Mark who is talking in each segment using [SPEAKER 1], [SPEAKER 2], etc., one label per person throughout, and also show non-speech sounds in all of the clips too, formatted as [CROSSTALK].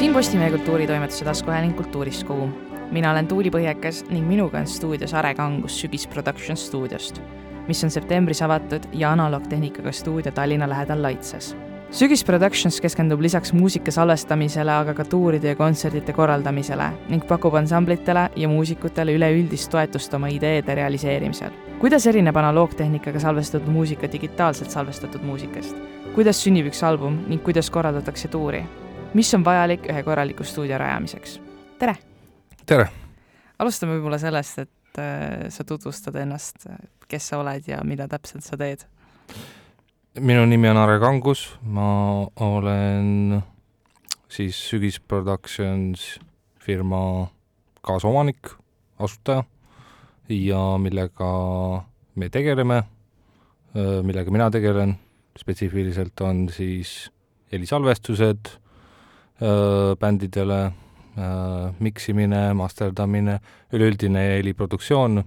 [SPEAKER 1] siin Postimehe kultuuritoimetuse taskuhääling Kultuurist Kuum. mina olen Tuuli Põhjakas ning minuga on stuudios Are Kangus Sügis Production stuudiost, mis on septembris avatud ja analoogtehnikaga stuudio Tallinna lähedal Laitses. sügis Productions keskendub lisaks muusika salvestamisele aga ka tuuride ja kontsertide korraldamisele ning pakub ansamblitele ja muusikutele üleüldist toetust oma ideede realiseerimisel. kuidas erineb analoogtehnikaga salvestatud muusika digitaalselt salvestatud muusikast? kuidas sünnib üks album ning kuidas korraldatakse tuuri? Mis on vajalik ühe korraliku stuudio rajamiseks? tere!
[SPEAKER 2] tere!
[SPEAKER 1] alustame võib-olla sellest, et äh, sa tutvustad ennast, kes sa oled ja mida täpselt sa teed.
[SPEAKER 2] minu nimi on Are Kangus, ma olen siis Sügis Productions firma kaasomanik, asutaja ja millega me tegeleme, millega mina tegelen spetsiifiliselt, on siis helisalvestused bändidele, miksimine, masterdamine, üleüldine heliproduktsioon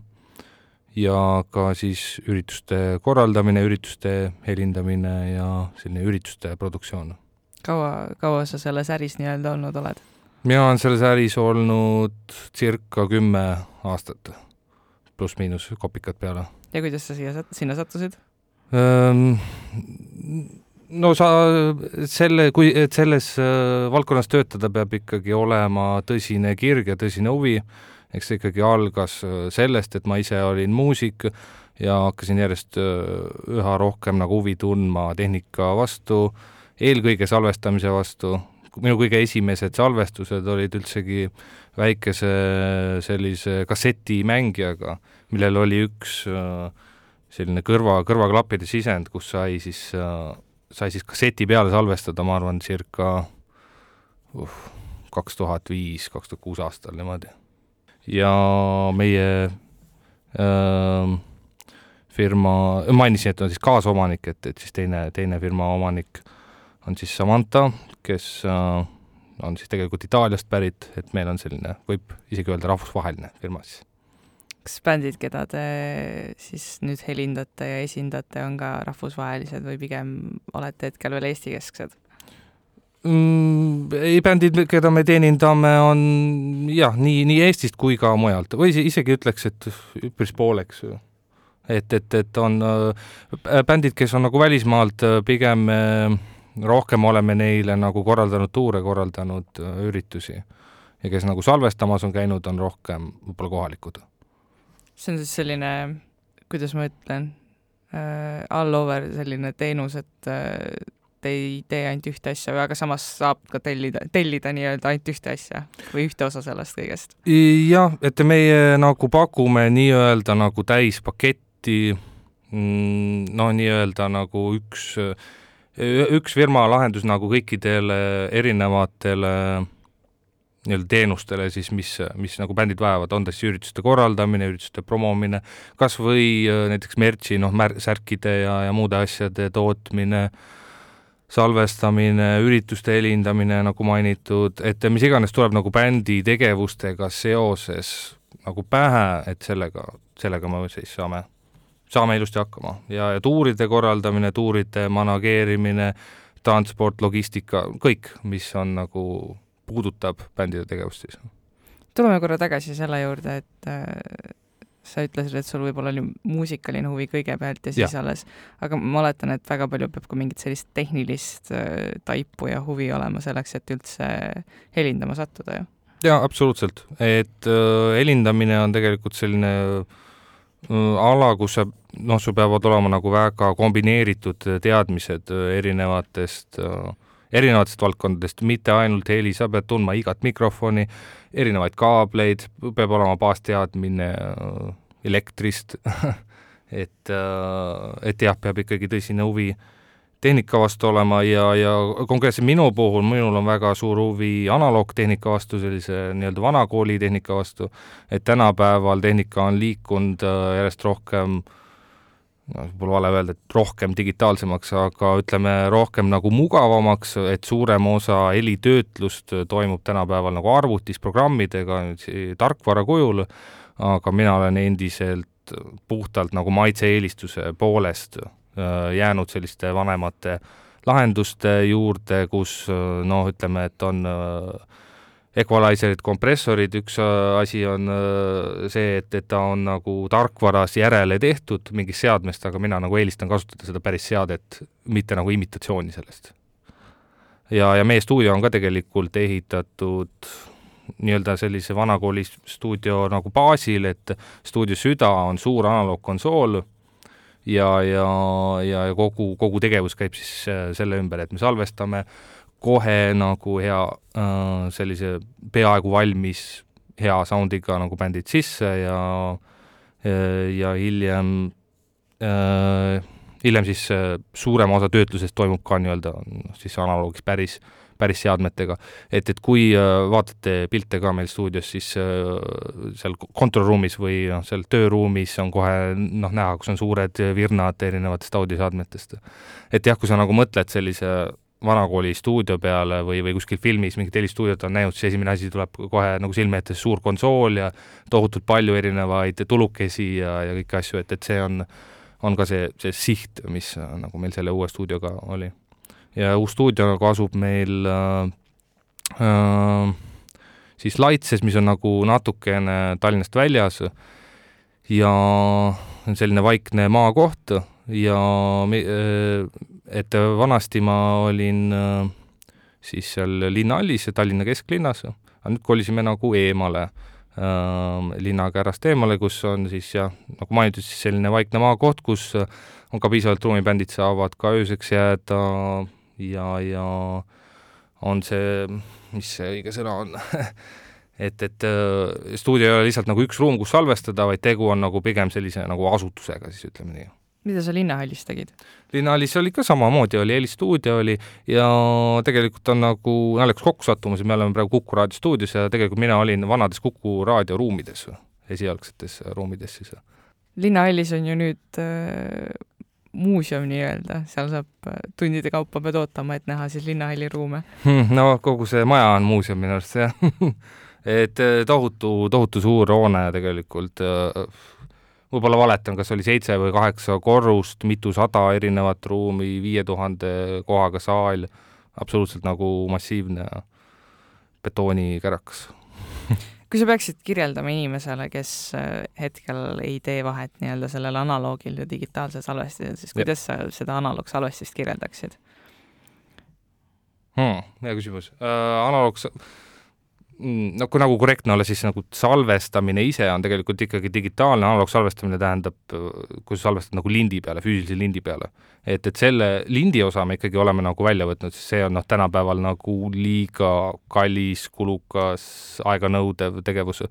[SPEAKER 2] ja ka siis ürituste korraldamine, ürituste helindamine ja selline ürituste produktsioon.
[SPEAKER 1] kaua, kaua sa selles äris nii-öelda olnud oled?
[SPEAKER 2] mina olen selles äris olnud circa kümme aastat, pluss-miinus kopikad peale.
[SPEAKER 1] ja kuidas sa siia, sinna sattusid?
[SPEAKER 2] No sa selle, kui, et selles äh, valdkonnas töötada, peab ikkagi olema tõsine kirg ja tõsine huvi. eks see ikkagi algas äh, sellest, et ma ise olin muusik ja hakkasin järjest äh, üha rohkem nagu huvi tundma tehnika vastu, eelkõige salvestamise vastu. minu kõige esimesed salvestused olid üldsegi väikese sellise kassetimängijaga, millel oli üks selline kõrva, kõrvaklappide sisend, kus sai siis sai siis kasseti peale salvestada, ma arvan, circa uh, kaks tuhat viis, kaks tuhat kuus aastal niimoodi. ja meie äh, firma, mainisin, et on siis kaasomanik, et, et siis teine, teine firma omanik on siis Samantha, kes äh, on siis tegelikult Itaaliast pärit, et meil on selline, võib isegi öelda rahvusvaheline firma siis
[SPEAKER 1] kas bändid, keda te siis nüüd helindate ja esindate, on ka rahvusvahelised või pigem olete hetkel veel Eesti-kesksed
[SPEAKER 2] mm,? ei, bändid, keda me teenindame, on jah, nii, nii Eestist kui ka mujalt või isegi ütleks, et üpris pooleks. et, et, et on äh, bändid, kes on nagu välismaalt, äh, pigem äh, rohkem oleme neile nagu korraldanud tuure, korraldanud äh, üritusi ja kes nagu salvestamas on käinud, on rohkem võib-olla kohalikud
[SPEAKER 1] see on siis selline, kuidas ma ütlen äh,, all over selline teenus, et äh, te ei tee ainult ühte asja, aga samas saab ka tellida, tellida nii-öelda ainult ühte asja või ühte osa sellest kõigest?
[SPEAKER 2] jah, et meie nagu pakume nii-öelda nagu täispaketti, mm, no nii-öelda nagu üks, üks firma lahendus nagu kõikidele erinevatele nii-öelda teenustele siis, mis, mis nagu bändid vajavad, on ta siis ürituste korraldamine, ürituste promomine, kas või äh, näiteks mertsi, noh, mär-, särkide ja, ja muude asjade tootmine, salvestamine, ürituste helindamine, nagu mainitud, et mis iganes tuleb nagu bändi tegevustega seoses nagu pähe, et sellega, sellega me siis saame, saame ilusti hakkama. Ja, ja tuuride korraldamine, tuuride manageerimine, transport, logistika, kõik, mis on nagu puudutab bändide tegevust siis.
[SPEAKER 1] tuleme korra tagasi selle juurde, et äh, sa ütlesid, et sul võib-olla oli muusikaline huvi kõigepealt ja siis ja. alles, aga ma oletan, et väga palju peab ka mingit sellist tehnilist äh, taipu ja huvi olema selleks, et üldse helindama sattuda ju?
[SPEAKER 2] jaa, absoluutselt, et äh, helindamine on tegelikult selline äh, ala, kus sa noh, sul peavad olema nagu väga kombineeritud teadmised äh, erinevatest äh, erinevatest valdkondadest, mitte ainult heli, sa pead tundma igat mikrofoni, erinevaid kaableid, peab olema baasteadmine äh, elektrist [LAUGHS] et, äh, et jah, peab ikkagi tõsine huvi tehnika vastu olema ja, ja konkreetselt minu puhul, minul on väga suur huvi analoogtehnika vastu, sellise nii-öelda vanakooli tehnika vastu, et tänapäeval tehnika on liikunud äh, järjest rohkem äh, noh, pole vale öelda, et rohkem digitaalsemaks, aga ütleme, rohkem nagu mugavamaks, et suurem osa helitöötlust toimub tänapäeval nagu arvutis programmidega, tarkvara kujul, aga mina olen endiselt puhtalt nagu maitse-eelistuse poolest äh, jäänud selliste vanemate lahenduste juurde, kus noh, ütleme, et on equalizerid, kompressorid, üks asi on see, et, et ta on nagu tarkvaras järele tehtud mingist seadmest, aga mina nagu eelistan kasutada seda päris seadet, mitte nagu imitatsiooni sellest. ja, ja meie stuudio on ka tegelikult ehitatud nii-öelda sellise vanakooli stuudio nagu baasil, et stuudio süda on suur analoogkonsool ja, ja, ja kogu, kogu tegevus käib siis äh, selle ümber, et me salvestame kohe nagu hea äh, sellise peaaegu valmis hea sound'iga nagu bändid sisse ja ja hiljem hiljem siis suurem osa töötlusest toimub ka nii-öelda noh, siis analoogis päris äh, päris seadmetega. et, et kui äh, vaatate pilte ka meil stuudios, siis äh, seal kontoriruumis või noh, seal tööruumis on kohe noh, näha, kus on suured virnad erinevatest audioseadmetest. et jah, kui sa nagu mõtled sellise vanakooli stuudio peale või, või kuskil filmis mingit helistuudiot on näinud, siis esimene asi tuleb kohe nagu silme ette suur konsool ja tohutult palju erinevaid tulukesi ja, ja kõiki asju, et, et see on, on ka see, see siht, mis nagu meil selle uue stuudioga oli. Ja uus stuudio nagu asub meil äh, äh, siis Laitses, mis on nagu natukene Tallinnast väljas ja selline vaikne maakoht ja äh, et vanasti ma olin äh, siis seal linnahallis, Tallinna kesklinnas, aga nüüd kolisime nagu eemale äh,, linnakärast eemale, kus on siis jah, nagu mainitud, siis selline vaikne maakoht, kus on ka piisavalt ruumi, bändid saavad ka ööseks jääda ja, ja on see, mis see õige sõna on [LAUGHS] et, et äh, stuudio ei ole lihtsalt nagu üks ruum, kus salvestada, vaid tegu on nagu pigem sellise nagu asutusega, siis ütleme nii.
[SPEAKER 1] Mida sa Linnahallis tegid?
[SPEAKER 2] linnahallis oli ka samamoodi, oli helistuudio oli ja tegelikult on nagu naljakas kokkusattumus, me oleme praegu Kuku raadio stuudios ja tegelikult mina olin vanades Kuku raadio ruumides, esialgsetes ruumides siis.
[SPEAKER 1] linnahallis on ju nüüd äh, muuseum nii-öelda, seal saab äh, tundide kaupa pead ootama, et näha siis linnahalli ruume
[SPEAKER 2] hmm,. no kogu see maja on muuseum minu arust jah [LAUGHS] et äh, tohutu, tohutu suur hoone tegelikult, äh, võib-olla valetan, kas oli seitse või kaheksa korrust, mitusada erinevat ruumi, viie tuhande kohaga saal, absoluutselt nagu massiivne betoonikärakas
[SPEAKER 1] kui sa peaksid kirjeldama inimesele, kes äh, hetkel ei tee vahet nii-öelda sellel analoogil ja digitaalsel salvestisel, siis kuidas ja. sa seda analoogsalvestist kirjeldaksid
[SPEAKER 2] hmm,? hea küsimus äh,. analoog no kui nagu korrektne olla, siis nagu salvestamine ise on tegelikult ikkagi digitaalne, analoogsalvestamine tähendab, kui sa salvestad nagu lindi peale, füüsilise lindi peale. et, et selle lindi osa me ikkagi oleme nagu välja võtnud, sest see on noh, tänapäeval nagu liiga kallis, kulukas, aeganõudev tegevus.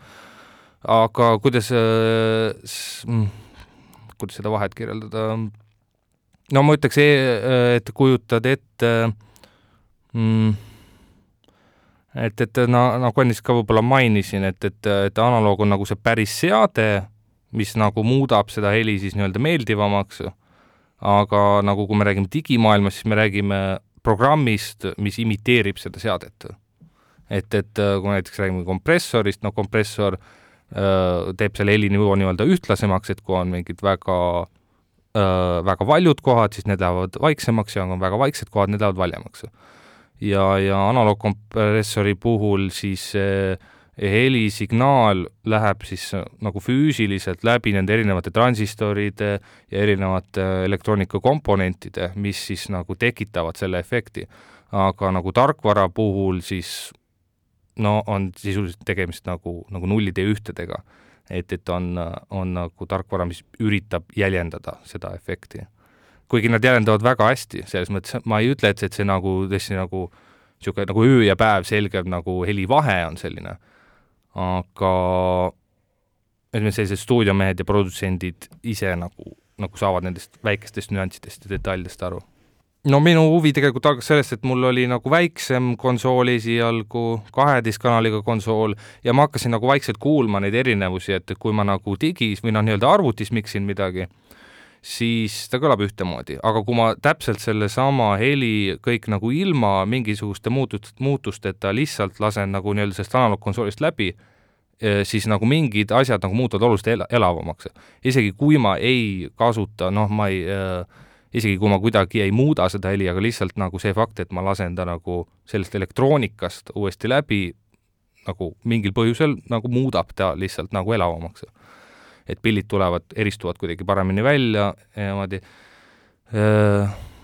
[SPEAKER 2] aga kuidas, mm, kuidas seda vahet kirjeldada? no ma ütleks, e-, et kujutad ette mm, et, et na, nagu ennist ka võib-olla mainisin, et, et, et analoog on nagu see päris seade, mis nagu muudab seda heli siis nii-öelda meeldivamaks, aga nagu kui me räägime digimaailmast, siis me räägime programmist, mis imiteerib seda seadet. et, et kui näiteks räägime kompressorist, no kompressor äh, teeb selle helinivoo nii-öelda ühtlasemaks, et kui on mingid väga äh, väga valjud kohad, siis need lähevad vaiksemaks ja kui on väga vaiksed kohad, need lähevad valjemaks ja, ja analoogkompressori puhul siis helisignaal läheb siis nagu füüsiliselt läbi nende erinevate transistoride ja erinevate elektroonikakomponentide, mis siis nagu tekitavad selle efekti. aga nagu tarkvara puhul siis no on sisuliselt tegemist nagu, nagu nullide ja ühtedega. et, et on, on nagu tarkvara, mis üritab jäljendada seda efekti kuigi nad jäljendavad väga hästi, selles mõttes ma ei ütle, et, et see nagu tõesti nagu niisugune nagu öö ja päev selgelt nagu helivahe on selline, aga ütleme, sellised stuudiomehed ja produtsendid ise nagu, nagu saavad nendest väikestest nüanssidest ja detailidest aru. no minu huvi tegelikult algas sellest, et mul oli nagu väiksem konsool esialgu, kaheteistkanaliga konsool ja ma hakkasin nagu vaikselt kuulma neid erinevusi, et kui ma nagu digis või noh, nii-öelda arvutis miksin midagi siis ta kõlab ühtemoodi, aga kui ma täpselt sellesama heli kõik nagu ilma mingisuguste muutust, muutusteta lihtsalt lasen nagu nii-öelda sellest analoogkonsoolist läbi, eh, siis nagu mingid asjad nagu muutuvad oluliselt el elavamaks. isegi kui ma ei kasuta, noh, ma ei äh, isegi kui ma kuidagi ei muuda seda heli, aga lihtsalt nagu see fakt, et ma lasen ta nagu sellest elektroonikast uuesti läbi, nagu mingil põhjusel nagu muudab ta lihtsalt nagu elavamaks. Et pillid tulevad, eristuvad kuidagi paremini välja ja niimoodi.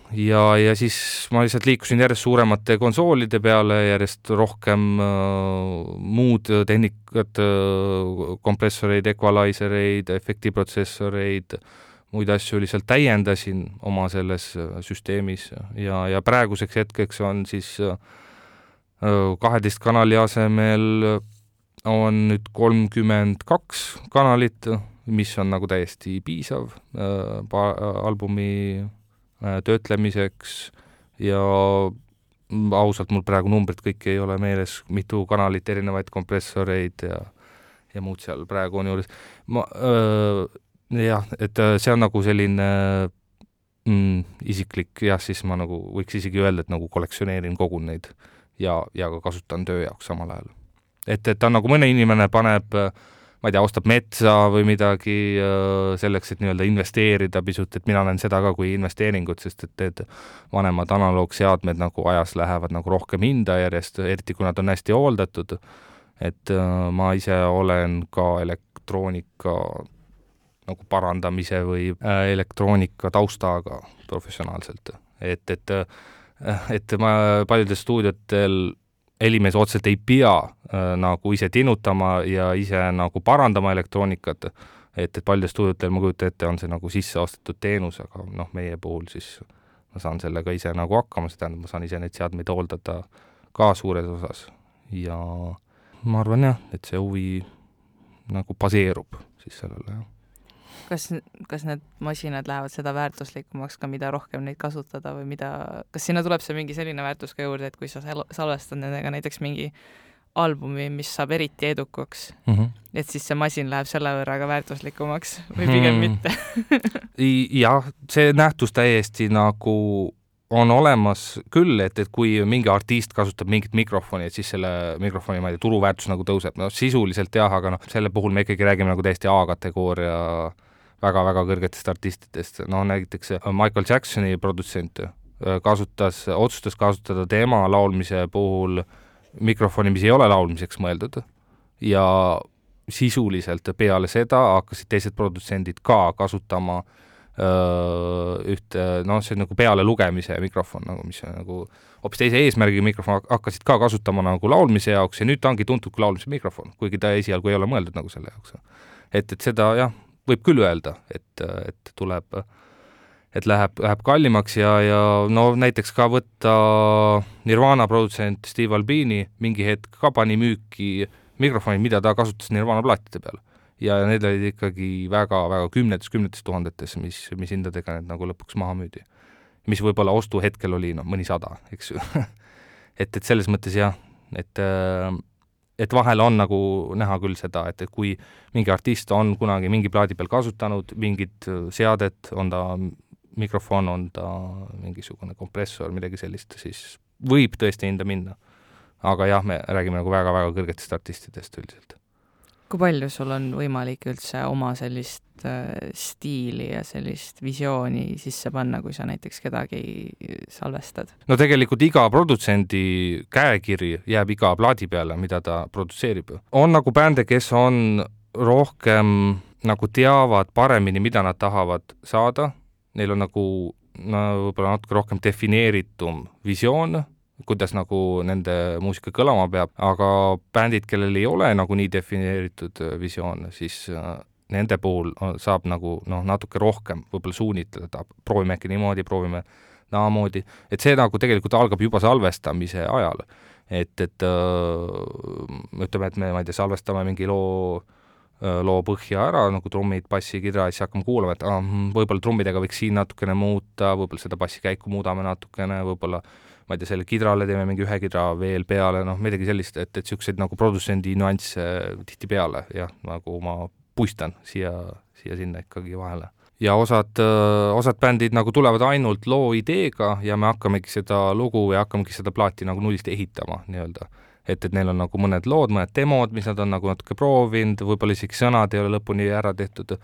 [SPEAKER 2] Ja, ja siis ma lihtsalt liikusin järjest suuremate konsoolide peale, järjest rohkem äh, muud tehnikat äh,, kompressoreid, equalizer eid, efektiprotsessoreid, muid asju lihtsalt täiendasin oma selles süsteemis. Ja, ja praeguseks hetkeks on siis kaheteist kanali asemel on nüüd kolmkümmend kaks kanalit, mis on nagu täiesti piisav äh, albumi Äh, töötlemiseks ja ausalt, mul praegu numbrid kõik ei ole meeles, mitu kanalit, erinevaid kompressoreid ja ja muud seal praegu on juures. ma äh, jah, et äh, see on nagu selline mm, isiklik jah, siis ma nagu võiks isegi öelda, et nagu kollektsioneerin, kogun neid ja, ja ka kasutan töö jaoks samal ajal. et, et ta on nagu mõne inimene paneb äh, ma ei tea, ostab metsa või midagi äh, selleks, et nii-öelda investeerida pisut, et mina näen seda ka kui investeeringut, sest et need vanemad analoogseadmed nagu ajas lähevad nagu rohkem hinda järjest, eriti kui nad on hästi hooldatud, et äh, ma ise olen ka elektroonika nagu parandamise või äh, elektroonika taustaga professionaalselt, et, et et ma paljudel stuudiotel helimees otseselt ei pea äh, nagu ise tinnutama ja ise nagu parandama elektroonikat, et, et paljudel stuudiotel, ma kujutan ette, on see nagu sisse ostetud teenus, aga noh, meie puhul siis ma saan sellega ise nagu hakkama, see tähendab, ma saan ise neid seadmeid hooldada ka suures osas. Ja ma arvan jah, et see huvi nagu baseerub siis sellele, jah
[SPEAKER 1] kas, kas need masinad lähevad seda väärtuslikumaks ka, mida rohkem neid kasutada või mida, kas sinna tuleb see mingi selline väärtus ka juurde, et kui sa salvestad nendega näiteks mingi albumi, mis saab eriti edukaks mm, -hmm. et siis see masin läheb selle võrra ka väärtuslikumaks või pigem mm -hmm.
[SPEAKER 2] mitte [LAUGHS] jah, see nähtus täiesti nagu on olemas küll, et, et kui mingi artist kasutab mingit mikrofoni, et siis selle mikrofoni, ma ei tea, turuväärtus nagu tõuseb, no sisuliselt jah, aga noh, selle puhul me ikkagi räägime nagu täiesti A-kategooria äh, väga-väga kõrgetest artistidest, no näiteks äh, Michael Jacksoni produtsent äh, kasutas, otsustas kasutada tema laulmise puhul mikrofoni, mis ei ole laulmiseks mõeldud ja sisuliselt peale seda hakkasid teised produtsendid ka kasutama öö, äh, ühte, noh, see on nagu pealelugemise mikrofon nagu, mis on nagu hoopis teise eesmärgiga mikrofon, hakkasid ka kasutama nagu laulmise jaoks ja nüüd ta ongi tuntud kui laulmise mikrofon, kuigi ta esialgu ei ole mõeldud nagu selle jaoks. et, et seda jah, võib küll öelda, et, et tuleb, et läheb, läheb kallimaks ja, ja no näiteks ka võtta Nirvana produtsent Steve Albini mingi hetk ka pani müüki mikrofonid, mida ta kasutas Nirvana plaatide peal. ja need olid ikkagi väga-väga kümnetes, kümnetes tuhandetes, mis, mis hindadega need nagu lõpuks maha müüdi. mis võib-olla ostuhetkel oli noh, mõni sada, eks ju [LAUGHS] et, et selles mõttes jah, et äh, et vahel on nagu näha küll seda, et, et kui mingi artist on kunagi mingi plaadi peal kasutanud mingit äh, seadet, on ta mikrofon, on ta mingisugune kompressor, midagi sellist, siis võib tõesti hinda minna. aga jah, me räägime nagu väga-väga kõrgetest artistidest üldiselt
[SPEAKER 1] kui palju sul on võimalik üldse oma sellist stiili ja sellist visiooni sisse panna, kui sa näiteks kedagi salvestad?
[SPEAKER 2] no tegelikult iga produtsendi käekiri jääb iga plaadi peale, mida ta produtseerib. on nagu bände, kes on rohkem nagu teavad paremini, mida nad tahavad saada, neil on nagu no võib-olla natuke rohkem defineeritum visioon kuidas nagu nende muusika kõlama peab, aga bändid, kellel ei ole nagu nii defineeritud äh, visioon, siis äh, nende puhul saab nagu noh, natuke rohkem võib-olla suunitleda, proovime äkki niimoodi, proovime naamoodi, et see nagu tegelikult algab juba salvestamise ajal. et, et äh, ütleme, et me, ma ei tea, salvestame mingi loo loo põhja ära, nagu trummid, bassi, kidra, siis hakkame kuulama, et ah, hmm, võib-olla trummidega võiks siin natukene muuta, võib-olla seda bassikäiku muudame natukene, võib-olla äh, ma ei tea, selle kidrale teeme mingi ühe kidra veel peale, noh, midagi sellist, et, et niisuguseid nagu produtsendi nüansse tihtipeale jah, nagu ma puistan siia, siia-sinna ikkagi vahele. ja osad, osad bändid nagu tulevad ainult loo ideega ja me hakkamegi seda lugu ja hakkamegi seda plaati nagu nullist ehitama nii-öelda. et, et neil on nagu mõned lood, mõned demod, mis nad on nagu natuke proovinud, võib-olla isegi sõnad ei ole lõpuni ära tehtud,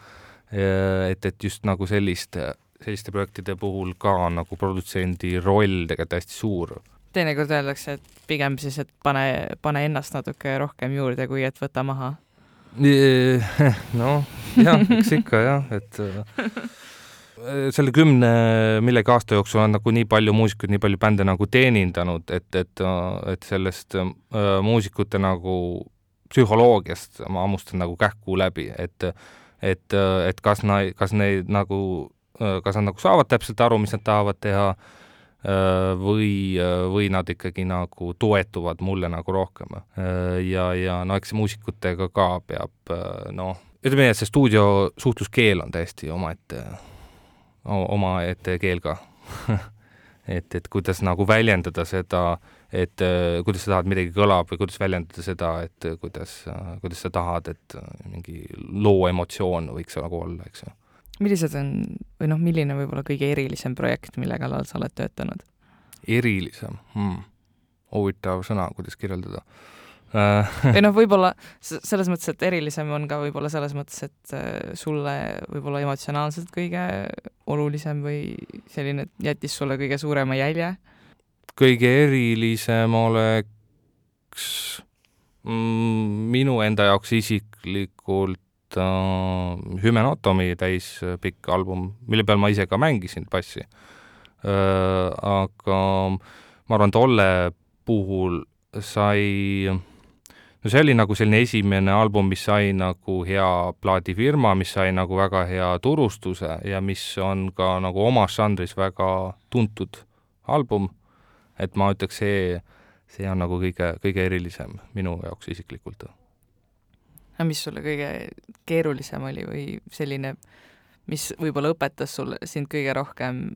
[SPEAKER 2] et, et just nagu sellist selliste projektide puhul ka nagu produtsendi roll tegelikult hästi suur.
[SPEAKER 1] teinekord öeldakse, et pigem siis, et pane, pane ennast natuke rohkem juurde, kui et võta maha. [LAUGHS]
[SPEAKER 2] noh, jah, eks ikka jah, et selle kümne millegi aasta jooksul on nagu nii palju muusikuid, nii palju bände nagu teenindanud, et, et, et sellest äh, muusikute nagu psühholoogiast ma hammustan nagu kähku läbi, et et, et kas nad, kas neid nagu, kas nad nagu saavad täpselt aru, mis nad tahavad teha või, või nad ikkagi nagu toetuvad mulle nagu rohkem. ja, ja no eks muusikutega ka peab noh, ütleme nii, et see stuudio suhtluskeel on täiesti omaette, omaette keel ka [LAUGHS] et, et kuidas nagu väljendada seda äh, et äh, kuidas sa tahad, midagi kõlab või kuidas väljendada seda, et äh, kuidas, äh, kuidas sa tahad, et mingi loo emotsioon võiks nagu olla, eks ju.
[SPEAKER 1] Millised on, või noh, milline võib-olla kõige erilisem projekt, mille kallal sa oled töötanud?
[SPEAKER 2] erilisem hmm.? huvitav sõna, kuidas kirjeldada
[SPEAKER 1] või [LAUGHS] noh, võib-olla selles mõttes, et erilisem on ka võib-olla selles mõttes, et sulle võib-olla emotsionaalselt kõige olulisem või selline, jättis sulle kõige suurema jälje
[SPEAKER 2] kõige erilisem oleks mm, minu enda jaoks isiklikult äh, Hümenatomi täispikk album, mille peal ma ise ka mängisin bassi äh,. aga ma arvan, tolle puhul sai, no see oli nagu selline esimene album, mis sai nagu hea plaadifirma, mis sai nagu väga hea turustuse ja mis on ka nagu omas žanris väga tuntud album et ma ütleks, see, see on nagu kõige, kõige erilisem minu jaoks isiklikult.
[SPEAKER 1] Aga mis sulle kõige keerulisem oli või selline, mis võib-olla õpetas sulle, sind kõige rohkem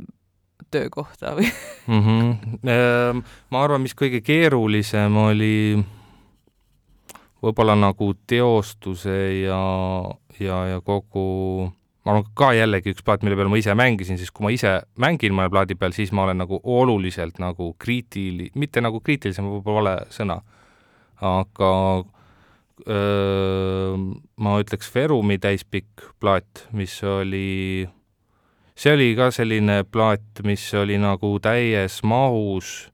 [SPEAKER 1] töökohta või
[SPEAKER 2] mm? -hmm. ma arvan, mis kõige keerulisem oli võib-olla nagu teostuse ja, ja, ja kogu ma arvan ka jällegi üks plaat, mille peal ma ise mängisin, siis kui ma ise mängin mõne plaadi peal, siis ma olen nagu oluliselt nagu kriitili-, mitte nagu kriitilisem, võib-olla vale sõna, aga ma ütleks Ferumi täispikk plaat, mis oli, see oli ka selline plaat, mis oli nagu täies mahus,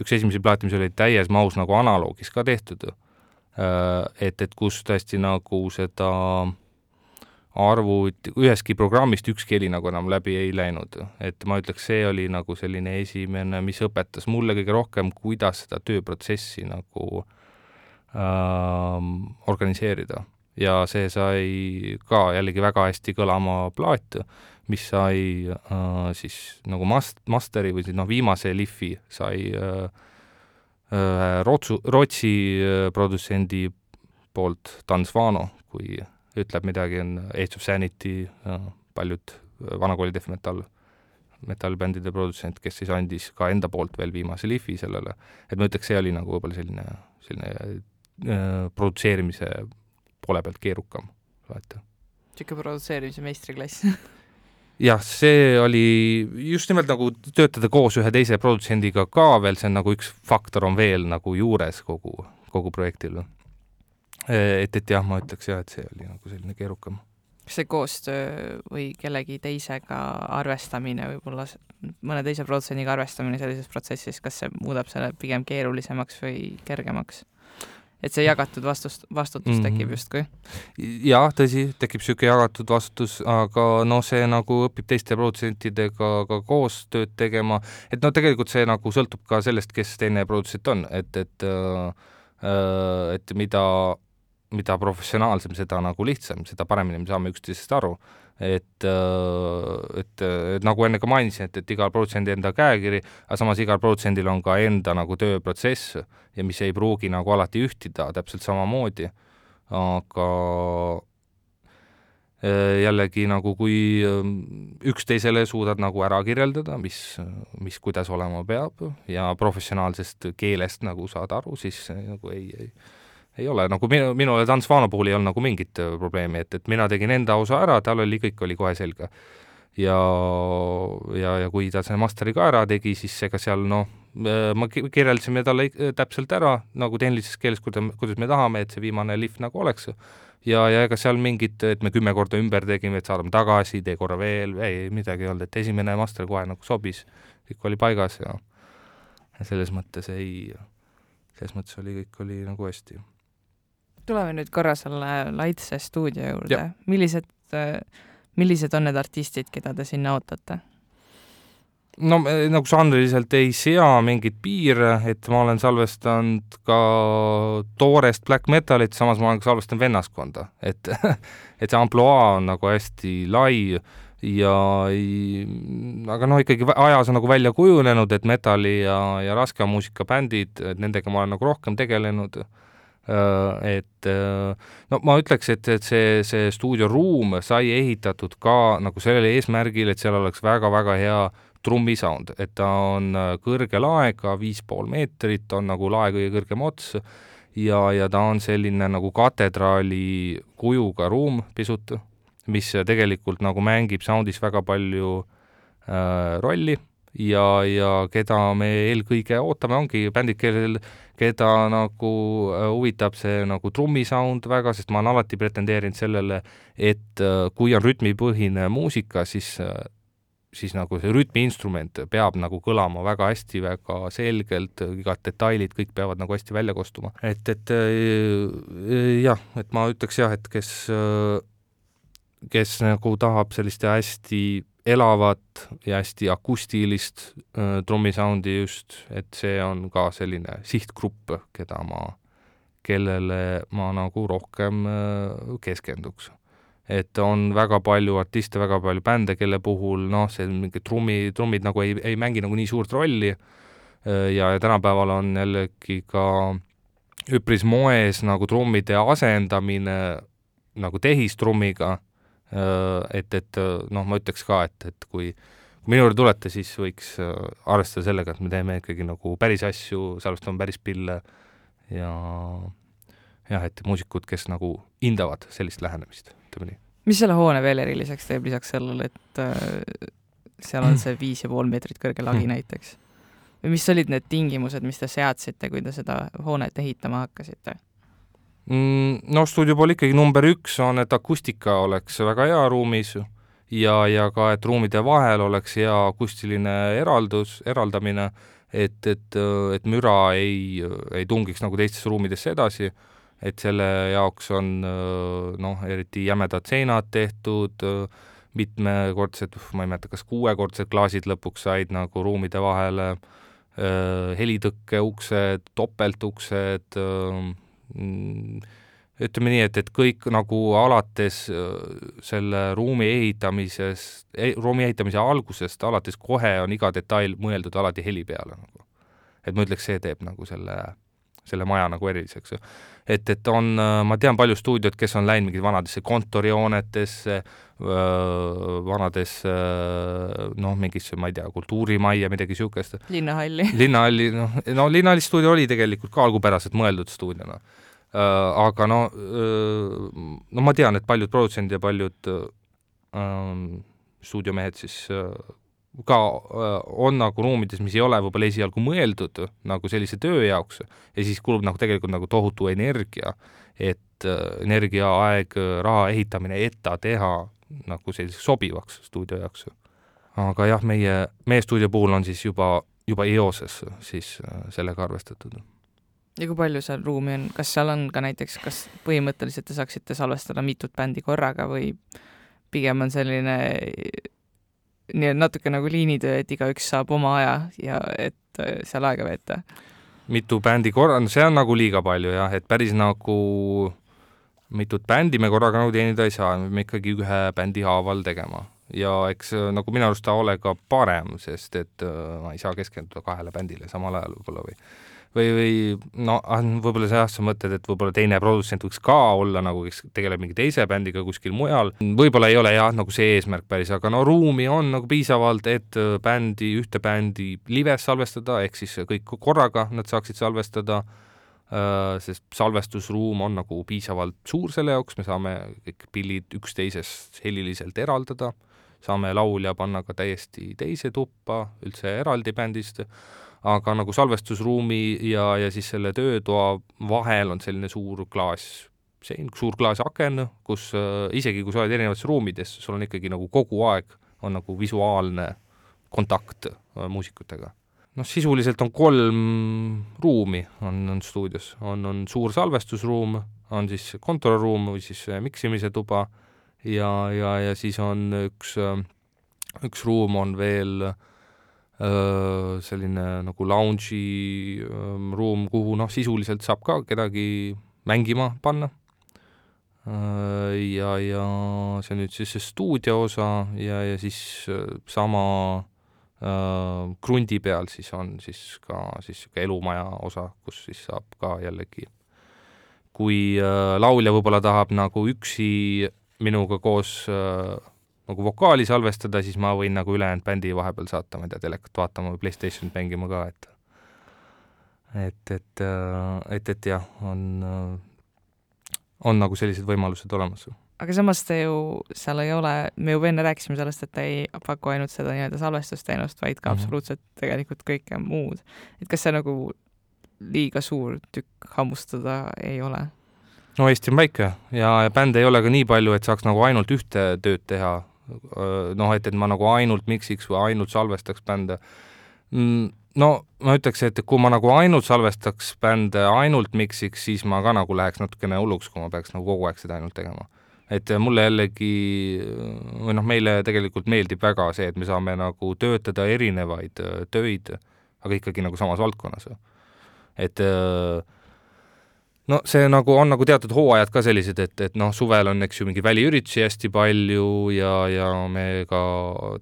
[SPEAKER 2] üks esimesi plaate, mis oli täies mahus nagu analoogis ka tehtud. et, et kus tõesti nagu seda arvuti, ühestki programmist ükski heli nagu enam läbi ei läinud. et ma ütleks, see oli nagu selline esimene, mis õpetas mulle kõige rohkem, kuidas seda tööprotsessi nagu äh, organiseerida. ja see sai ka jällegi väga hästi kõlama plaat, mis sai äh, siis nagu mast-, masteri või siis noh, viimase lihvi sai äh, äh, Rootsu, Rootsi äh, produtsendi poolt Dan Svano, kui ütleb midagi, on Age of Sanity, paljud äh, vanakooli death metal, metallbändide produtsent, kes siis andis ka enda poolt veel viimase lihvi sellele, et ma ütleks, see oli nagu võib-olla selline, selline äh, produtseerimise poole pealt keerukam alati.
[SPEAKER 1] niisugune produtseerimise meistriklass [LAUGHS]
[SPEAKER 2] jah, see oli just nimelt nagu töötada koos ühe teise produtsendiga ka veel, see on nagu üks faktor on veel nagu juures kogu, kogu projektil et, et jah, ma ütleks jah, et see oli nagu selline keerukam.
[SPEAKER 1] kas see koostöö või kellegi teisega arvestamine, võib-olla mõne teise produtsendiga arvestamine sellises protsessis, kas see muudab selle pigem keerulisemaks või kergemaks? Et see jagatud vastust, vastutus tekib mm -hmm. justkui?
[SPEAKER 2] jah, tõsi, tekib niisugune jagatud vastutus, aga noh, see nagu õpib teiste produtsentidega ka koostööd tegema, et no tegelikult see nagu sõltub ka sellest, kes teine produtsent on, et, et äh, äh et mida mida professionaalsem, seda nagu lihtsam, seda paremini me saame üksteisest aru. Et, äh, et, et nagu enne ka mainisin, et, et igal produtsendi enda käekiri, aga samas igal produtsendil on ka enda nagu tööprotsess ja mis ei pruugi nagu alati ühtida täpselt samamoodi, aga äh, jällegi nagu kui ähm, üksteisele suudad nagu ära kirjeldada, mis, mis kuidas olema peab ja professionaalsest keelest nagu saad aru, siis nagu ei, ei ei ole, nagu minu, minule Tants Vano puhul ei olnud nagu mingit äh, probleemi, et, et mina tegin enda osa ära, tal oli, kõik oli kohe selge. ja, ja, ja kui ta selle masteri ka ära tegi, siis ega seal noh, ma kirjeldasime talle täpselt ära nagu tehnilises keeles, kuidas, kuidas me tahame, et see viimane lihv nagu oleks ja, ja ega seal mingit, et me kümme korda ümber tegime, et saadame tagasi, tee korra veel, ei, midagi ei olnud, et esimene master kohe nagu sobis, kõik oli paigas ja ja selles mõttes ei, selles mõttes oli, kõik oli nagu hästi.
[SPEAKER 1] Tuleme nüüd korra selle Laitse stuudio juurde, millised, millised on need artistid, keda te sinna ootate?
[SPEAKER 2] no nagu žanriliselt ei sea mingeid piire, et ma olen salvestanud ka toorest black metalit, samas ma olen ka salvestanud vennaskonda, et [LAUGHS] et see ampluaa on nagu hästi lai ja aga noh, ikkagi ajas on nagu välja kujunenud, et metalli ja, ja raske muusika bändid, et nendega ma olen nagu rohkem tegelenud. äh, et no ma ütleks, et, et see, see stuudioruum sai ehitatud ka nagu sellel eesmärgil, et seal oleks väga-väga hea trummisound, et ta on äh, kõrge laega, viis pool meetrit on nagu lae kõige kõrgem ots ja, ja ta on selline nagu katedraali kujuga ruum pisut, mis tegelikult nagu mängib soundis väga palju äh, rolli. Ja, ja keda me eelkõige ootame, ongi bändid, kellel, keda nagu äh, huvitab see nagu trummisound väga, sest ma olen alati pretendeerinud sellele, et äh, kui on rütmipõhine muusika, siis äh, siis nagu see rütmiinstrument peab nagu kõlama väga hästi, väga selgelt, igad detailid, kõik peavad nagu hästi välja kostuma. et, et jah, et ma ütleks jah, et kes, kes nagu tahab sellist hästi elavat ja hästi akustilist äh, trummisoundi just, et see on ka selline sihtgrupp, keda ma, kellele ma nagu rohkem äh, keskenduks. Et on väga palju artiste, väga palju bände, kelle puhul noh, see mingi trummi, trummid nagu ei, ei mängi nagu nii suurt rolli ja, ja tänapäeval on jällegi ka üpris moes nagu trummide asendamine nagu tehistrummiga, et, et noh, ma ütleks ka, et, et kui kui minu juurde tulete, siis võiks arvestada sellega, et me teeme ikkagi nagu päris asju, salvestame päris pille ja jah, et muusikud, kes nagu hindavad sellist lähenemist ütleme nii.
[SPEAKER 1] mis selle hoone veel eriliseks teeb, lisaks sellele, et äh, seal on [CLEARS THROAT] see viis ja pool meetrit kõrge lagi hmm. näiteks? või mis olid need tingimused, mis te seadsite, kui te seda hoonet ehitama hakkasite?
[SPEAKER 2] Mm, no stuudio pool ikkagi number üks on, et akustika oleks väga hea ruumis ja, ja ka, et ruumide vahel oleks hea akustiline eraldus, eraldamine, et, et, et müra ei, ei tungiks nagu teistesse ruumidesse edasi. Et selle jaoks on noh, eriti jämedad seinad tehtud, mitmekordsed, ma ei mäleta, kas kuuekordsed klaasid lõpuks said nagu ruumide vahele, helitõkkeuksed, topeltuksed, ütleme nii, et, et kõik nagu alates selle ruumi ehitamisest, e-, ruumi ehitamise algusest alates kohe on iga detail mõeldud alati heli peale nagu. et ma ütleks, see teeb nagu selle, selle maja nagu eriliseks et, et on, äh, ma tean palju stuudiot, kes on läinud mingi vanadesse kontorihoonetesse, vanadesse noh, mingisse, ma ei tea, kultuurimajja, midagi niisugust.
[SPEAKER 1] linnahalli. [LAUGHS]
[SPEAKER 2] linnahalli, noh, no Linnahalli stuudio oli tegelikult ka algupäraselt mõeldud stuudiona. Aga no, no ma tean, et paljud produtsendid ja paljud stuudiomehed siis ka äh, on nagu ruumides, mis ei ole võib-olla esialgu mõeldud nagu sellise töö jaoks ja siis kulub nagu tegelikult nagu tohutu energia, et äh, energia, aeg, raha ehitamine, et ta teha nagu selliseks sobivaks stuudio jaoks. aga jah, meie, meie stuudio puhul on siis juba, juba eoses siis äh, sellega arvestatud.
[SPEAKER 1] ja kui palju seal ruumi on, kas seal on ka näiteks, kas põhimõtteliselt te saaksite salvestada mitut bändi korraga või pigem on selline nii et natuke nagu liinitöö, et igaüks saab oma aja ja et äh, seal aega veeta.
[SPEAKER 2] mitu bändi korra, no see on nagu liiga palju jah, et päris nagu mitut bändi me korraga nagu teenida ei saa, me peame ikkagi ühe bändi haaval tegema. ja eks äh, nagu minu arust ta ole ka parem, sest et äh, ma ei saa keskenduda kahele bändile samal ajal võib-olla või või, või no ah, võib-olla jah, sa mõtled, et võib-olla teine produtsent võiks ka olla nagu, kes tegeleb mingi teise bändiga kuskil mujal, võib-olla ei ole jah, nagu see eesmärk päris, aga no ruumi on nagu piisavalt, et äh, bändi, ühte bändi lives salvestada, ehk siis kõik korraga nad saaksid salvestada, äh, sest salvestusruum on nagu piisavalt suur selle jaoks, me saame kõik pillid üksteisest heliliselt eraldada, saame laulja panna ka täiesti teise tuppa, üldse eraldi bändist, aga nagu salvestusruumi ja, ja siis selle töötoa vahel on selline suur klaas sein, suur klaasaken, kus äh, isegi kui sa oled erinevates ruumides, sul on ikkagi nagu kogu aeg on nagu visuaalne kontakt äh, muusikutega. noh, sisuliselt on kolm ruumi on, on stuudios, on, on suur salvestusruum, on siis kontoriruum või siis miksimise tuba ja, ja, ja siis on üks, üks ruum on veel äh, selline nagu lounge'i ruum, kuhu noh, sisuliselt saab ka kedagi mängima panna. Ja, ja see nüüd siis see stuudio osa ja, ja siis sama krundi peal siis on siis ka siis niisugune elumaja osa, kus siis saab ka jällegi, kui laulja võib-olla tahab nagu üksi minuga koos äh, nagu vokaali salvestada, siis ma võin nagu ülejäänud bändi vahepeal saata, ma ei tea, telekat vaatama või Playstationit mängima ka, et et, et, äh, et, et jah, on on nagu sellised võimalused olemas.
[SPEAKER 1] aga samas te ju seal ei ole, me juba enne rääkisime sellest, et te ei paku ainult seda nii-öelda salvestusteenust, vaid ka mm -hmm. absoluutselt tegelikult kõike muud. et kas see nagu liiga suur tükk hammustada ei ole?
[SPEAKER 2] no Eesti on väike ja, ja bände ei ole ka nii palju, et saaks nagu ainult ühte tööd teha. Noh, et, et ma nagu ainult miksiks või ainult salvestaks bände mm no ma ütleks, et kui ma nagu ainult salvestaks bände, ainult miksiks, siis ma ka nagu läheks natukene hulluks, kui ma peaks nagu kogu aeg seda ainult tegema. et mulle jällegi, või noh, meile tegelikult meeldib väga see, et me saame nagu töötada erinevaid äh, töid, aga ikkagi nagu samas valdkonnas. et äh, no see nagu on nagu teatud hooajad ka sellised, et, et noh, suvel on, eks ju, mingeid väliüritusi hästi palju ja, ja me ka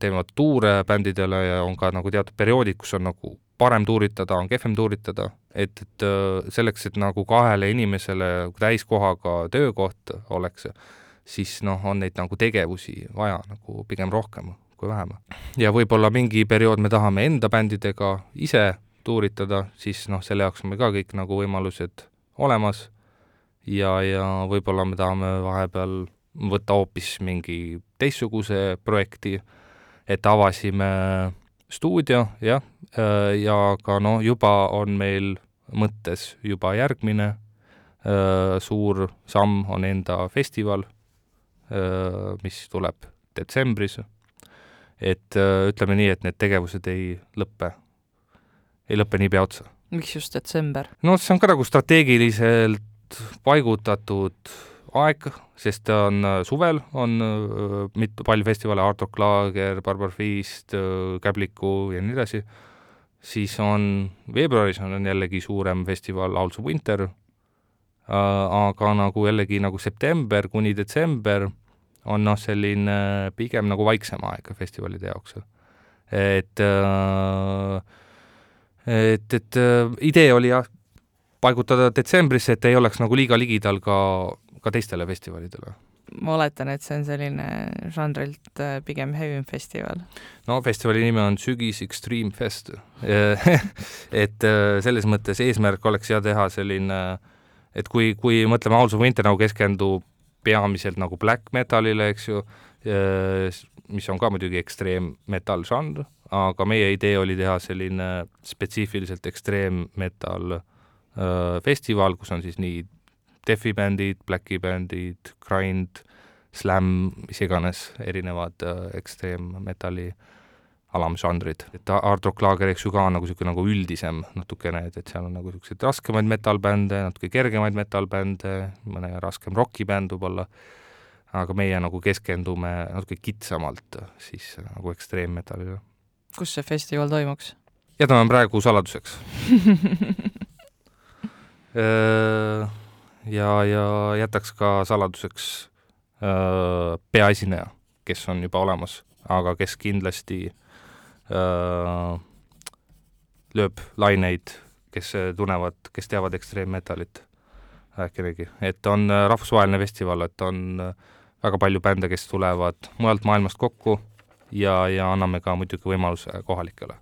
[SPEAKER 2] teeme tuure bändidele ja on ka nagu teatud perioodid, kus on nagu parem tuuritada, on kehvem tuuritada, et, et äh, selleks, et nagu kahele inimesele täiskohaga töökoht oleks, siis noh, on neid nagu tegevusi vaja nagu pigem rohkem kui vähem. ja võib-olla mingi periood me tahame enda bändidega ise tuuritada, siis noh, selle jaoks on meil ka kõik nagu võimalused olemas ja, ja võib-olla me tahame vahepeal võtta hoopis mingi teistsuguse projekti, et avasime stuudio, jah, ja ka noh, juba on meil mõttes juba järgmine äh, suur samm on enda festival, äh, mis tuleb detsembris. et äh, ütleme nii, et need tegevused ei lõppe, ei lõppe niipea otsa
[SPEAKER 1] miks just detsember?
[SPEAKER 2] no see on ka nagu strateegiliselt paigutatud aeg, sest ta on äh, suvel, on äh, mit-, palju festivale, Art Rock Lager, Barbar Feast, äh, Käbliku ja nii edasi, siis on veebruaris on, jällegi suurem festival Owls of Winter, aga nagu jällegi nagu september kuni detsember on noh, selline pigem nagu vaiksem aeg festivalide jaoks. et äh, et, et äh, idee oli jah, paigutada detsembrisse, et ei oleks nagu liiga ligidal ka, ka teistele festivalidele.
[SPEAKER 1] ma oletan, et see on selline žanrilt äh, pigem heavy festival.
[SPEAKER 2] no festivali nimi on Sügis Extreme Fest [LAUGHS] et äh, selles mõttes eesmärk oleks ja teha selline, et kui, kui mõtleme House of Winter nagu keskendub peamiselt nagu black metalile, eks ju, mis on ka muidugi ekstreemmetal žanr, aga meie idee oli teha selline spetsiifiliselt ekstreemmetal äh, festival, kus on siis nii defi bändid, blacki bändid, grind, slam, mis iganes, erinevad äh, ekstreemmetalli alamžanrid. et Hard Rock Lager, eks ju, ka on nagu niisugune nagu üldisem natukene, et, et seal on nagu niisuguseid raskemaid metal-bände, natuke kergemaid metal-bände, mõne raskem roki-bänd võib-olla, aga meie nagu keskendume natuke kitsamalt siis nagu ekstreemmetallile
[SPEAKER 1] kus see festival toimuks?
[SPEAKER 2] jätame praegu saladuseks. [LAUGHS] Ja, ja jätaks ka saladuseks peaesineja, kes on juba olemas, aga kes kindlasti öö, lööb laineid, kes tunnevad, kes teavad ekstreemmetalit vähkenegi, et on rahvusvaheline festival, et on väga palju bände, kes tulevad mujalt maailmast kokku ja, ja anname ka muidugi võimaluse kohalikele.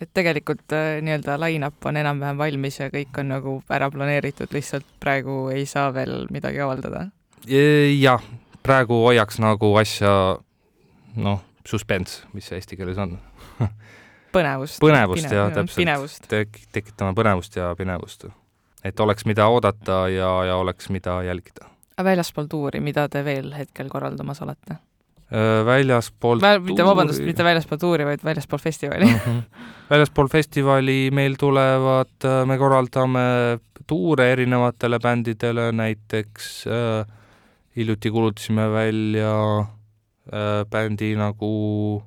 [SPEAKER 1] et tegelikult äh, nii-öelda line-up on enam-vähem valmis ja kõik on nagu ära planeeritud, lihtsalt praegu ei saa veel midagi avaldada?
[SPEAKER 2] jah, praegu hoiaks nagu asja noh, suspens, mis see eesti keeles on [LAUGHS]
[SPEAKER 1] põnevust.
[SPEAKER 2] põnevust jah,
[SPEAKER 1] täpselt.
[SPEAKER 2] Tek-, tekitame põnevust ja pinevust. et oleks, mida oodata ja, ja oleks, mida jälgida.
[SPEAKER 1] väljaspool tuuri, mida te veel hetkel korraldamas olete?
[SPEAKER 2] Väljaspool
[SPEAKER 1] Vä mitte vabandust, mitte väljaspool tuuri, vaid väljaspool festivali mm. -hmm.
[SPEAKER 2] väljaspool festivali meil tulevad, me korraldame tuure erinevatele bändidele, näiteks äh, hiljuti kuulutasime välja äh, bändi nagu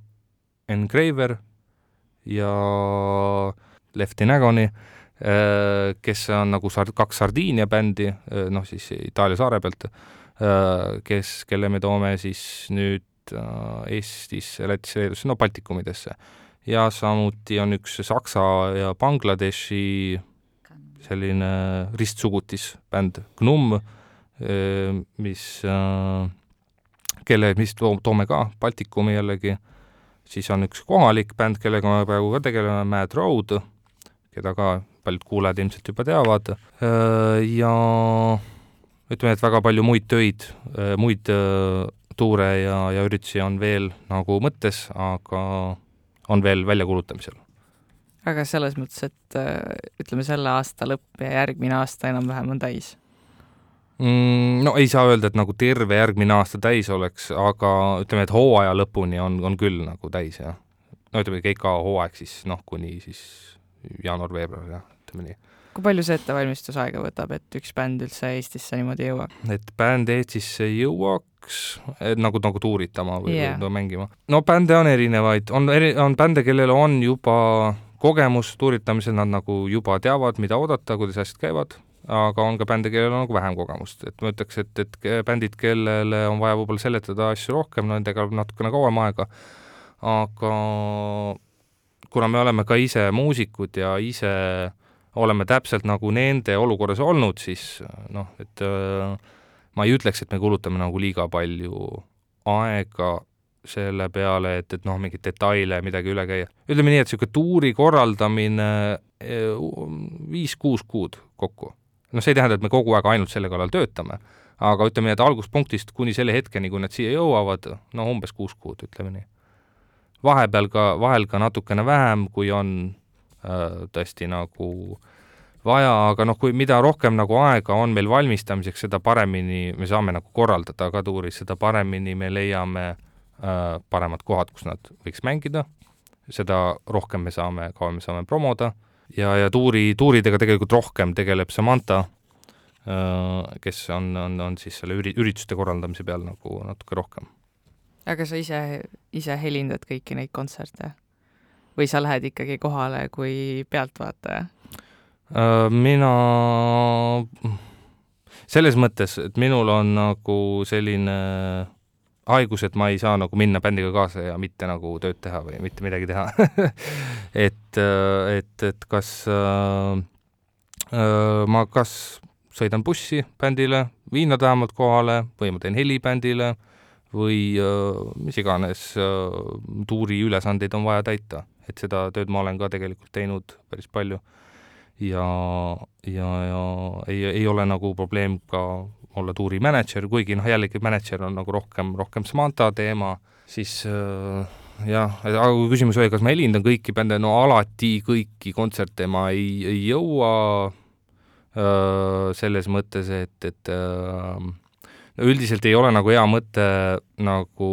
[SPEAKER 2] Engraver ja Lefty Nagoni äh,, kes on nagu sard-, kaks Sardiinia bändi äh,, noh siis Itaalia saare pealt äh,, kes, kelle me toome siis nüüd äh, Eestisse, Lätisse, Leedusse, no Baltikumidesse. ja samuti on üks Saksa ja Bangladeshi selline ristsugutisbänd Gnum, mis, kelle, mis to-, toome ka Baltikumi jällegi, siis on üks kohalik bänd, kellega me praegu ka tegeleme, Mad Road, keda ka paljud kuulajad ilmselt juba teavad, ja ütleme, et väga palju muid töid, muid tuure ja, ja üritusi on veel nagu mõttes, aga on veel väljakuulutamisel
[SPEAKER 1] aga selles mõttes, et äh, ütleme, selle aasta lõpp ja järgmine aasta enam-vähem on täis
[SPEAKER 2] mm,? No ei saa öelda, et nagu terve järgmine aasta täis oleks, aga ütleme, et hooaja lõpuni on, on küll nagu täis, jah. no ütleme, keika hooaeg siis noh, kuni siis jaanuar-veebruar, jah, ütleme nii
[SPEAKER 1] kui palju see ettevalmistusaega võtab, et üks bänd üldse Eestisse niimoodi jõuab?
[SPEAKER 2] et bänd Eestisse jõuaks, nagu, nagu tuuritama või yeah. mängima? no bände on erinevaid, on eri, on bände, kellel on juba kogemus tuuritamisel, nad nagu juba teavad, mida oodata, kuidas asjad käivad, aga on ka bände, kellel on nagu vähem kogemust, et ma ütleks, et, et bändid, kellele on vaja võib-olla seletada asju rohkem, nendega läheb natukene kauem aega, aga kuna me oleme ka ise muusikud ja ise oleme täpselt nagu nende olukorras olnud, siis noh, et äh, ma ei ütleks, et me kulutame nagu liiga palju aega selle peale, et, et noh, mingeid detaile, midagi üle käia. ütleme nii, et niisugune tuuri korraldamine eh, viis-kuus kuud kokku. noh, see ei tähenda, et me kogu aeg ainult selle kallal töötame, aga ütleme nii, et alguspunktist kuni selle hetkeni, kui nad siia jõuavad, no umbes kuus kuud, ütleme nii. vahepeal ka, vahel ka natukene vähem, kui on äh, tõesti nagu vaja, aga noh, kui mida rohkem nagu aega on meil valmistamiseks, seda paremini me saame nagu korraldada ka tuuris, seda paremini me leiame äh, Äh, paremad kohad, kus nad võiks mängida, seda rohkem me saame, kauem me saame promoda ja, ja tuuri, tuuridega tegelikult rohkem tegeleb Samantha, äh, kes on, on, on siis selle üri-, ürituste korraldamise peal nagu natuke rohkem.
[SPEAKER 1] aga sa ise, ise helindad kõiki neid kontserte? Või sa lähed ikkagi kohale kui pealtvaataja?
[SPEAKER 2] Äh, mina selles mõttes, et minul on nagu selline haigus, et ma ei saa nagu minna bändiga kaasa ja mitte nagu tööd teha või mitte midagi teha [LAUGHS] et, äh, et, et kas äh, äh, ma kas sõidan bussi bändile, viin nad vähemalt kohale või ma teen heli bändile või äh, mis iganes äh, tuuriülesandeid on vaja täita, et seda tööd ma olen ka tegelikult teinud päris palju. ja, ja, ja ei, ei ole nagu probleem ka olla tuurimänedžer, kuigi noh, jällegi mänedžer on nagu rohkem, rohkem Samantha teema, siis äh, jah, aga kui küsimus oli, kas ma helindan kõiki bände, no alati kõiki kontserte ma ei, ei jõua äh, selles mõttes, et, et äh, üldiselt ei ole nagu hea mõte nagu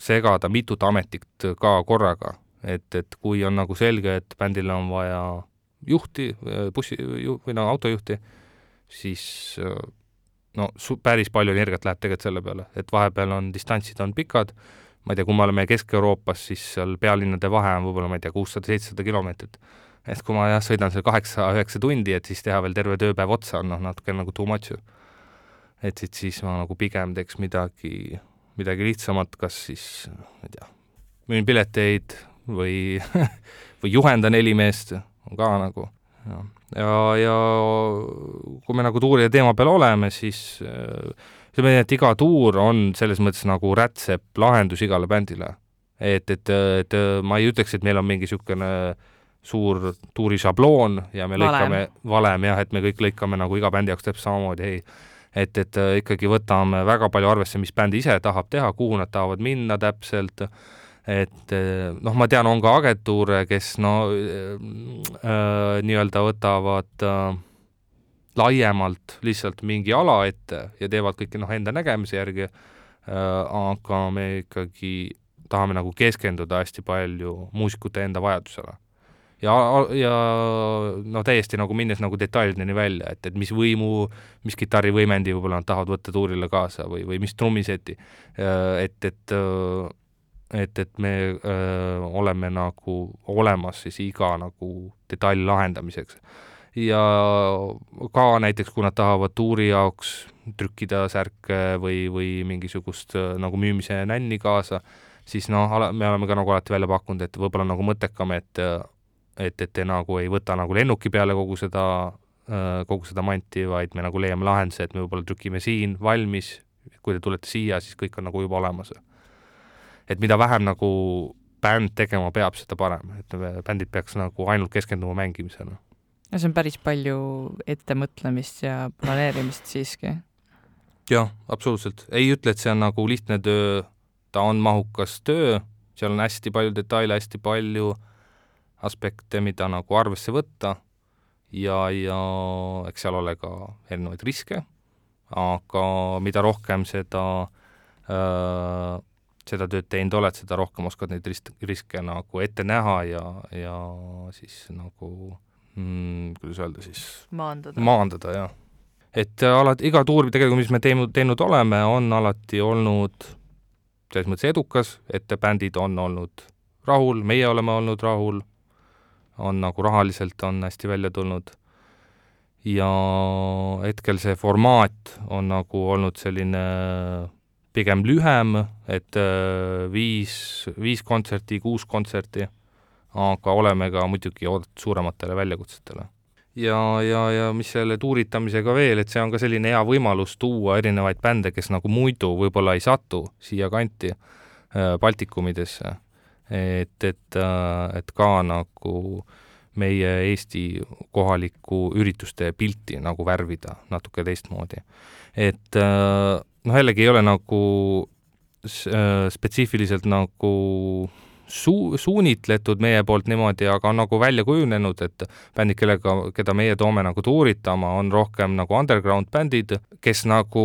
[SPEAKER 2] segada mitut ametit ka korraga, et, et kui on nagu selge, et bändil on vaja juhti, bussi või no autojuhti, siis äh, no su-, päris palju energiat läheb tegelikult selle peale, et vahepeal on distantsid on pikad, ma ei tea, kui me oleme Kesk-Euroopas, siis seal pealinnade vahe on võib-olla, ma ei tea, kuussada-seitsesada kilomeetrit. et kui ma jah, sõidan seal kaheksa-üheksa tundi, et siis teha veel terve tööpäev otsa on noh, natuke nagu too much. et siis, siis ma nagu pigem teeks midagi, midagi lihtsamat, kas siis, ma ei tea, müün pileteid või [LAUGHS] või juhendan helimeest, on ka nagu, jah ja, ja kui me nagu tuuride teema peal oleme, siis äh, ütleme nii, et iga tuur on selles mõttes nagu rätsep lahendus igale bändile. et, et, et ma ei ütleks, et meil on mingi niisugune suur tuurišabloon ja me lõikame, valem jah, et me kõik lõikame nagu iga bändi jaoks täpselt samamoodi, ei. et, et ikkagi võtame väga palju arvesse, mis bänd ise tahab teha, kuhu nad tahavad minna täpselt, et noh, ma tean, on ka agentuure, kes no äh, nii-öelda võtavad äh, laiemalt lihtsalt mingi ala ette ja teevad kõike noh, enda nägemise järgi äh,, aga me ikkagi tahame nagu keskenduda hästi palju muusikute enda vajadusele. ja, ja noh, täiesti nagu minnes nagu detailideni välja, et, et mis võimu, mis kitarrivõimendi võib-olla nad tahavad võtta tuurile kaasa või, või mis trummiseti, et, et et, et me öö, oleme nagu olemas siis iga nagu detaili lahendamiseks ja ka näiteks, kui nad tahavad tuuri jaoks trükkida särke või, või mingisugust nagu müümise nänni kaasa, siis noh, me oleme ka nagu alati välja pakkunud, et võib-olla nagu mõttekam, et et, et te nagu ei võta nagu lennuki peale kogu seda, kogu seda manti, vaid me nagu leiame lahenduse, et me võib-olla trükime siin valmis, kui te tulete siia, siis kõik on nagu juba olemas. Et mida vähem nagu bänd tegema peab, seda parem, et bändid peaks nagu ainult keskenduma mängimisele.
[SPEAKER 1] No see on päris palju ettemõtlemist ja planeerimist siiski.
[SPEAKER 2] jah, absoluutselt. ei ütle, et see on nagu lihtne töö, ta on mahukas töö, seal on hästi palju detaile, hästi palju aspekte, mida nagu arvesse võtta. Ja, ja eks seal ole ka erinevaid riske, aga mida rohkem seda äh, seda tööd teinud oled, seda rohkem oskad neid risk, riske nagu ette näha ja, ja siis nagu mm,, kuidas öelda siis?
[SPEAKER 1] maandada.
[SPEAKER 2] maandada, jah. et äh, alati, iga tuur tegelikult, mis me teinud, teinud oleme, on alati olnud selles mõttes edukas, et bändid on olnud rahul, meie oleme olnud rahul, on nagu rahaliselt on hästi välja tulnud ja hetkel see formaat on nagu olnud selline pigem lühem, et äh, viis, viis kontserti, kuus kontserti aga oleme ka muidugi oodatud suurematele väljakutsetele. ja, ja, ja mis selle tuuritamisega veel, et see on ka selline hea võimalus tuua erinevaid bände, kes nagu muidu võib-olla ei satu siiakanti äh, Baltikumidesse, et, et, äh, et ka nagu meie Eesti kohalikku ürituste pilti nagu värvida natuke teistmoodi. et äh, noh, jällegi ei ole nagu spetsiifiliselt nagu suu-, suunitletud meie poolt niimoodi, aga on nagu välja kujunenud, et bändid, kellega, keda meie toome nagu tuuritama, on rohkem nagu underground bändid, kes nagu,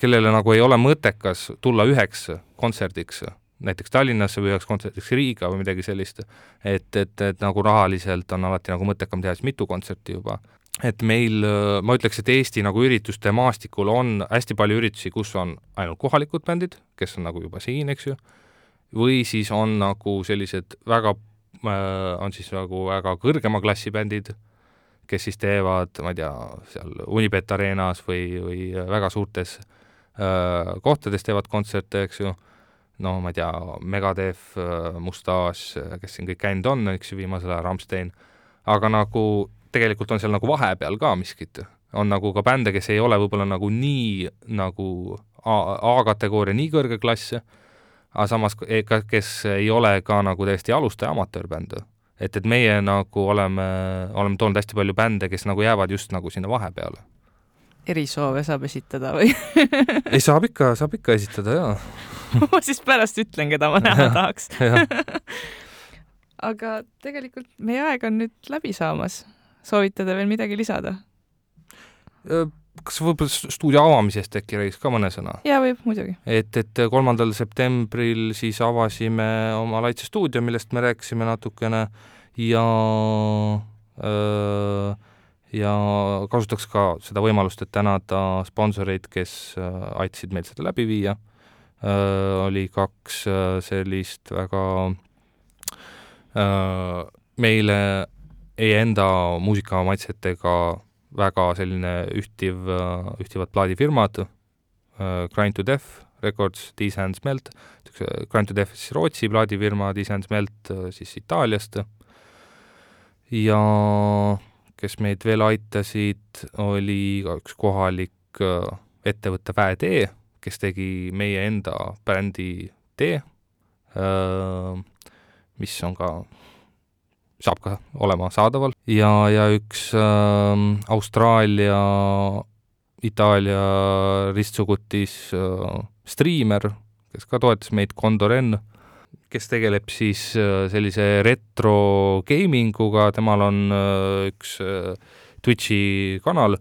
[SPEAKER 2] kellele nagu ei ole mõttekas tulla üheks kontserdiks, näiteks Tallinnasse või üheks kontserdiks Riiga või midagi sellist. et, et, et nagu rahaliselt on alati nagu mõttekam teha siis mitu kontserti juba. Et meil, ma ütleks, et Eesti nagu ürituste maastikul on hästi palju üritusi, kus on ainult kohalikud bändid, kes on nagu juba siin, eks ju või siis on nagu sellised väga, on siis nagu väga kõrgema klassi bändid, kes siis teevad, ma ei tea, seal Unibet Arenas või, või väga suurtes kohtades teevad kontserte, eks ju, no ma ei tea, Megadev, äh, Mustaaž, kes siin kõik käinud on, eks ju, viimasel ajal, Rammstein, aga nagu tegelikult on seal nagu vahepeal ka miskit. on nagu ka bände, kes ei ole võib-olla nagu nii nagu A-kategooria nii kõrge klass, aga samas ka, kes ei ole ka nagu täiesti alustaja amatöörbänd. et, et meie nagu oleme, oleme toonud hästi palju bände, kes nagu jäävad just nagu sinna vahepeale.
[SPEAKER 1] erisoove saab esitada või
[SPEAKER 2] ei, saab ikka, saab ikka esitada, jaa [LAUGHS]
[SPEAKER 1] ma siis pärast ütlen, keda ma näha tahaks [LAUGHS] aga tegelikult meie aeg on nüüd läbi saamas. Soovitada veel midagi lisada?
[SPEAKER 2] kas võib-olla stuudio avamisest äkki räägiks ka mõne sõna?
[SPEAKER 1] jaa, võib, muidugi.
[SPEAKER 2] et, et kolmandal septembril siis avasime oma Laitse stuudio, millest me rääkisime natukene ja öö, ja kasutaks ka seda võimalust, et tänada sponsoreid, kes aitasid meil seda läbi viia. oli kaks sellist väga öö, meile enda muusikamaitsetega väga selline ühtiv, ühtivad plaadifirmad, äh, Grind to Death Records, These Hands Melt, Grind to Death siis Rootsi plaadifirma, These Hands Melt äh, siis Itaaliast, ja kes meid veel aitasid, oli ka üks kohalik äh, ettevõte Väetee, kes tegi meie enda brändi tee, mis on ka saab ka olema saadaval. Ja, ja üks äh, Austraalia, Itaalia ristsugutis äh, striimer, kes ka toetas meid, Kondoren, kes tegeleb siis sellise retro gaming uga, temal on üks Twitchi kanal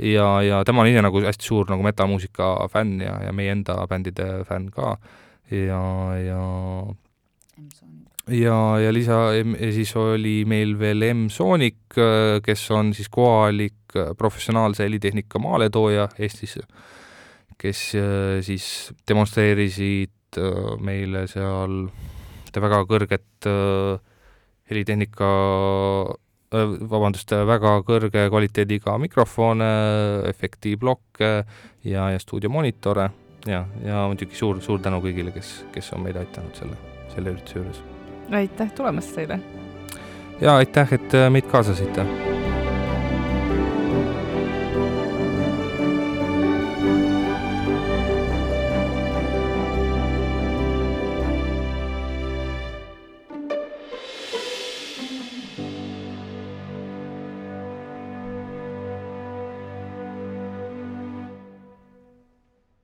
[SPEAKER 2] ja, ja tema on ise nagu hästi suur nagu metamuusika fänn ja, ja meie enda bändide fänn ka. Ja, ja ja, ja lisa, siis oli meil veel M-Sonic, kes on siis kohalik professionaalse helitehnika maaletooja Eestis, kes siis demonstreerisid meile seal väga kõrget helitehnika, vabandust, väga kõrge kvaliteediga mikrofone, efektiplokke ja, ja stuudiomonitore ja, ja muidugi suur, suur tänu kõigile, kes, kes on meid aidanud selle, selle ürituse juures
[SPEAKER 1] aitäh tulemast teile!
[SPEAKER 2] ja aitäh, et äh, meid kaasasite!